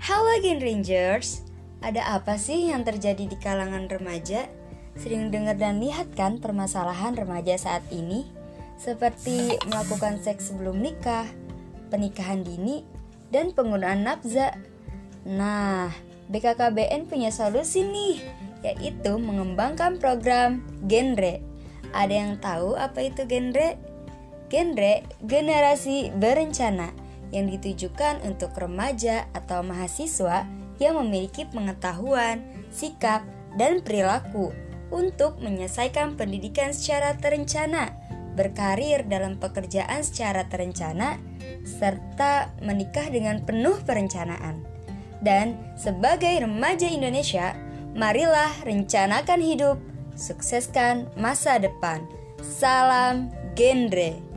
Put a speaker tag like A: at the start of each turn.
A: Halo Gen Rangers, ada apa sih yang terjadi di kalangan remaja? Sering dengar dan lihat kan permasalahan remaja saat ini? Seperti melakukan seks sebelum nikah, pernikahan dini, dan penggunaan nafza. Nah, BKKBN punya solusi nih, yaitu mengembangkan program genre. Ada yang tahu apa itu genre? Genre generasi berencana yang ditujukan untuk remaja atau mahasiswa yang memiliki pengetahuan, sikap, dan perilaku untuk menyelesaikan pendidikan secara terencana, berkarir dalam pekerjaan secara terencana, serta menikah dengan penuh perencanaan. Dan sebagai remaja Indonesia, marilah rencanakan hidup, sukseskan masa depan. Salam genre.